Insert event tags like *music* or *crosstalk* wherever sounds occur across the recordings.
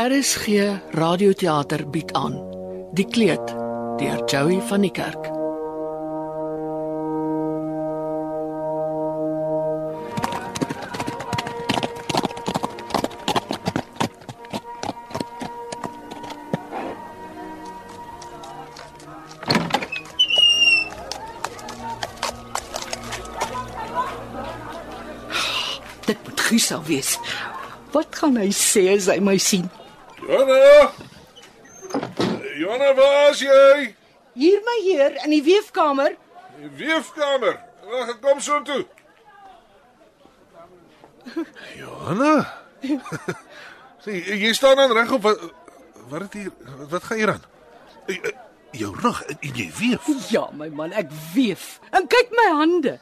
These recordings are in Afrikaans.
RSG Radioteater bied aan Die Kleed deur Joey van die Kerk. Dit moet Gusa wees. Wat gaan hy sê as hy my sien? Johanna! Johanna, waar is jy? Hier my heer in die weefkamer. Die weefkamer. Wag, ek kom so toe. Johanna? *laughs* Sien, jy staan dan regop wat wat het hier wat gaan hier aan? Jou rug en jy weef. Ja, my man, ek weef. En kyk my hande.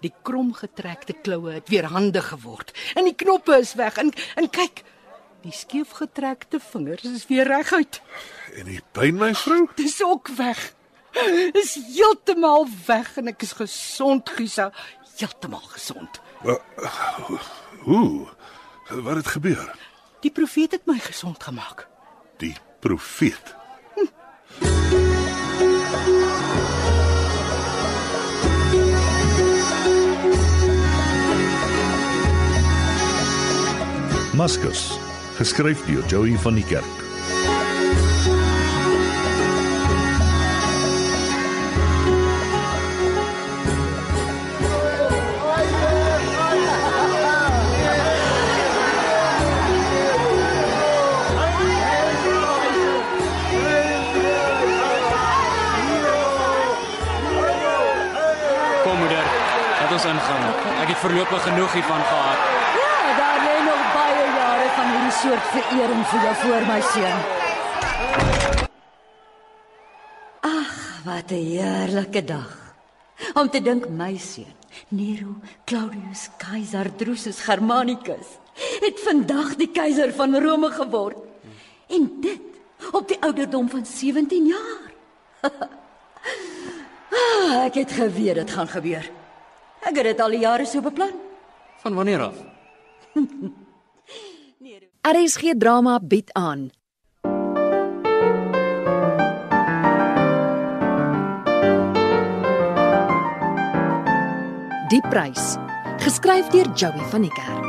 Die kromgetrekte kloue het weer hande geword. En die knoppe is weg. En en kyk, die skeefgetrekte vingers is weer reguit. En die pyn my vrou? Dis ook weg. Dis heeltemal weg en ek is gesond, Gusa. Heeltemal gesond. Hoe? Wat het gebeur? Die profeet het my gesond gemaak. Die profeet. Maskus, geskryf deur Joey van die Kerk. Kom moeder, laat ons ingaan. Ek het voorlopig genoeg hiervan gehad. Ja, daar lê nog baie jare van hierdie soort verering vir jou voor my seun. Ag, wat 'n heerlike dag. Om te dink my seun, Nero Claudius Caesar Drusus Germanicus, het vandag die keiser van Rome geword. En dit op die ouderdom van 17 jaar. *laughs* ah, ek het geweet dit gaan gebeur. Ek het dit al die jare so beplan. Van wanneer af? *laughs* RSG drama bied aan. Die prys, geskryf deur Joey van die Kerk.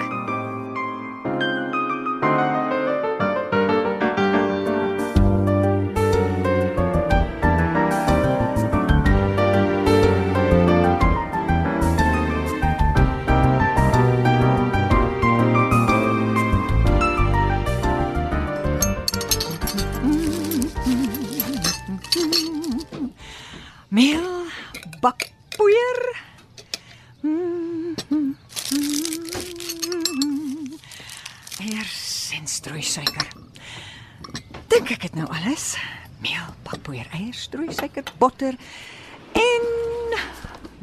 Meel, bakpoeier. Eers en strooi suiker. Dink ek het nou alles. Meel, bakpoeier, eiers, strooi suiker, botter en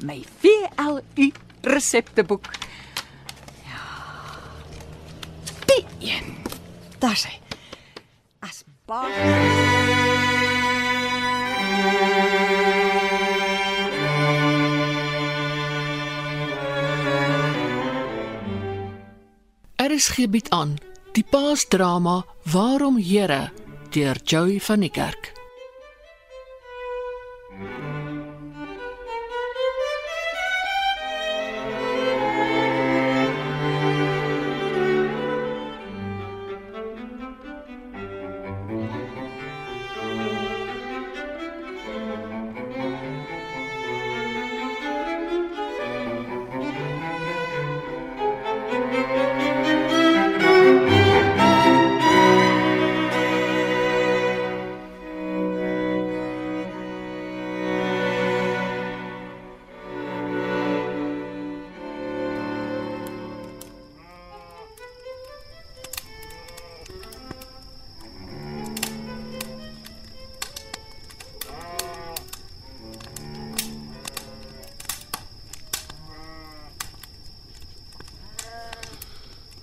my VLU resepteboek. Ja. Die een. Daar sê. As baas RSG bied aan Die Paasdrama Waarom Here deur Joey van die Kerk.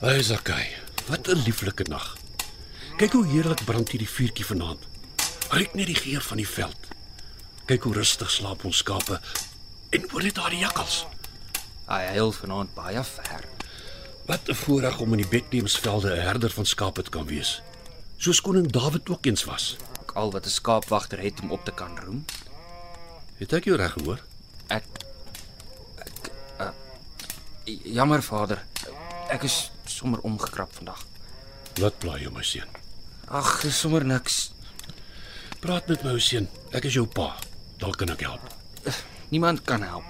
Hey Zakai, wat 'n lieflike nag. Kyk hoe heerlik brand hierdie vuurtjie vanaand. Ruik net die geur van die veld. Kyk hoe rustig slaap ons skape en hoor net daai jakkals. Hy huil vanaand baie ver. Wat 'n voorreg om in die Bethlehemsvelde 'n herder van skape te kan wees. soos koning Dawid ook eens was. Ek al wat 'n skaapwagter het om op te kan roem. Het ek jou reg gehoor? Ek ek uh, jammer vader. Ek is sommer omgekrap vandag. Wat pla jy my seun? Ag, dis sommer niks. Praat met my ou seun. Ek is jou pa. Dalk kan ek help. Niemand kan help.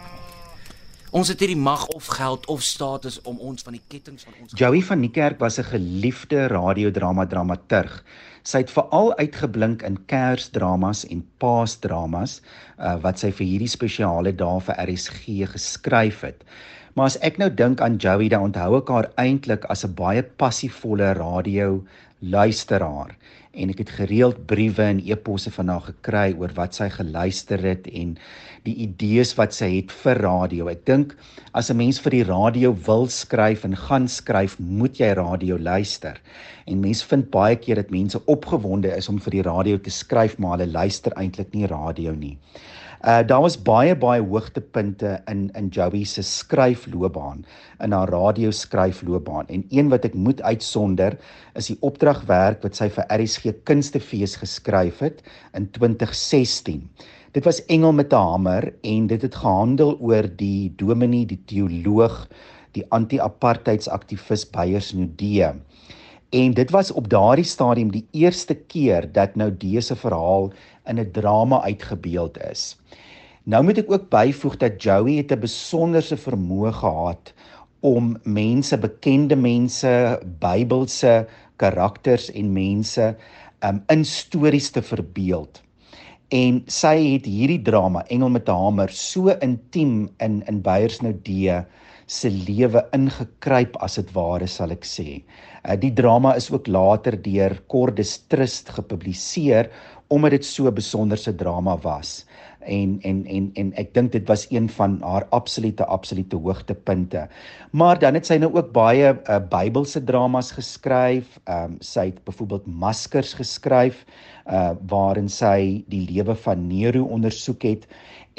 Ons het hierdie mag of geld of status om ons van die kettinge van ons Joey van Niekerk was 'n geliefde radiodrama dramaturg. Sy het veral uitgeblink in Kersdramas en Paasdramas uh, wat sy vir hierdie spesiale dae vir RSG geskryf het. Maar as ek nou dink aan Joey, dan onthou ek haar eintlik as 'n baie passievolle radio luisteraar en ek het gereeld briewe en e-posse van haar gekry oor wat sy geluister het en die idees wat sy het vir radio. Ek dink as 'n mens vir die radio wil skryf en gaan skryf, moet jy radio luister. En mense vind baie keer dat mense opgewonde is om vir die radio te skryf, maar hulle luister eintlik nie radio nie. Uh daar was baie baie hoogtepunte in in Joey se skryfloopbaan, in haar radio skryfloopbaan en een wat ek moet uitsonder is die opdragwerk wat sy vir RSG Kunstefees geskryf het in 2016. Dit was Engel met 'n hamer en dit het gehandel oor die dominee, die teoloog, die anti-apartheidsaktivis Beyers Nudee. En dit was op daardie stadium die eerste keer dat nou dese verhaal in 'n drama uitgebeeld is. Nou moet ek ook byvoeg dat Joey het 'n besonderse vermoë gehad om mense, bekende mense, Bybelse karakters en mense um, in stories te verbeeld. En sy het hierdie drama Engel met 'n hamer so intiem in in Beyers Nudee se lewe ingekruip as dit ware sal ek sê. Uh, die drama is ook later deur Cordis Trust gepubliseer omdat dit so 'n besonderse drama was. En en en en ek dink dit was een van haar absolute absolute hoogtepunte. Maar dan het sy nou ook baie uh, Bybelse dramas geskryf. Ehm um, sy het byvoorbeeld Maskers geskryf uh waarin sy die lewe van Nero ondersoek het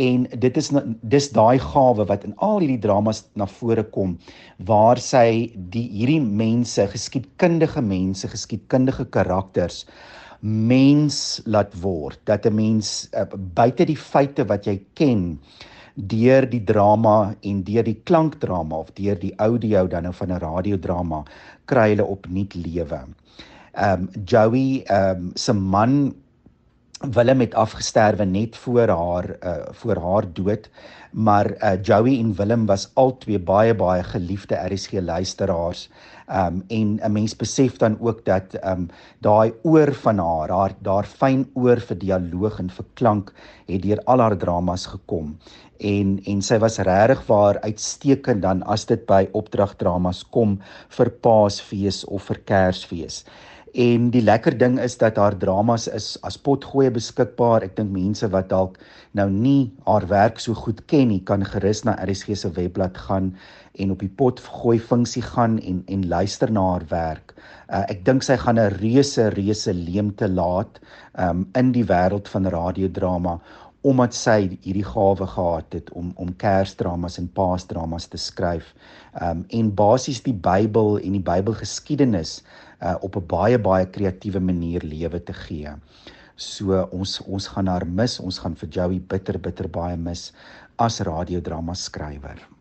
en dit is dis daai gawe wat in al hierdie dramas na vore kom waar sy die hierdie mense geskiedkundige mense geskiedkundige karakters mens laat word dat 'n mens uh, buite die feite wat jy ken deur die drama en deur die klankdrama of deur die audio dan nou van 'n radiodrama kry hulle opnuut lewe. Ehm um, Joey um, se man Willem het afgesterwe net voor haar uh voor haar dood maar uh Joey en Willem was albei baie baie geliefde RSG luisteraars. Um en 'n mens besef dan ook dat um daai oor van haar haar daar fyn oor vir dialoog en vir klank het deur al haar dramas gekom. En en sy was regtig waar uitstekend dan as dit by opdragdramas kom vir Paasfees of vir Kersfees En die lekker ding is dat haar dramas is as potgoeie beskikbaar. Ek dink mense wat dalk nou nie haar werk so goed ken nie, kan gerus na RSG se webblad gaan en op die potgooi funksie gaan en en luister na haar werk. Uh, ek dink sy gaan 'n reuse reuse leemte laat um, in die wêreld van radiodrama omdat sy hierdie gawe gehad het om om Kersdramas en Paasdramas te skryf. Um en basies die Bybel en die Bybelgeskiedenis uh, op 'n baie baie kreatiewe manier lewe te gee. So ons ons gaan haar mis, ons gaan vir Joey bitter bitter baie mis as radiodrama skrywer.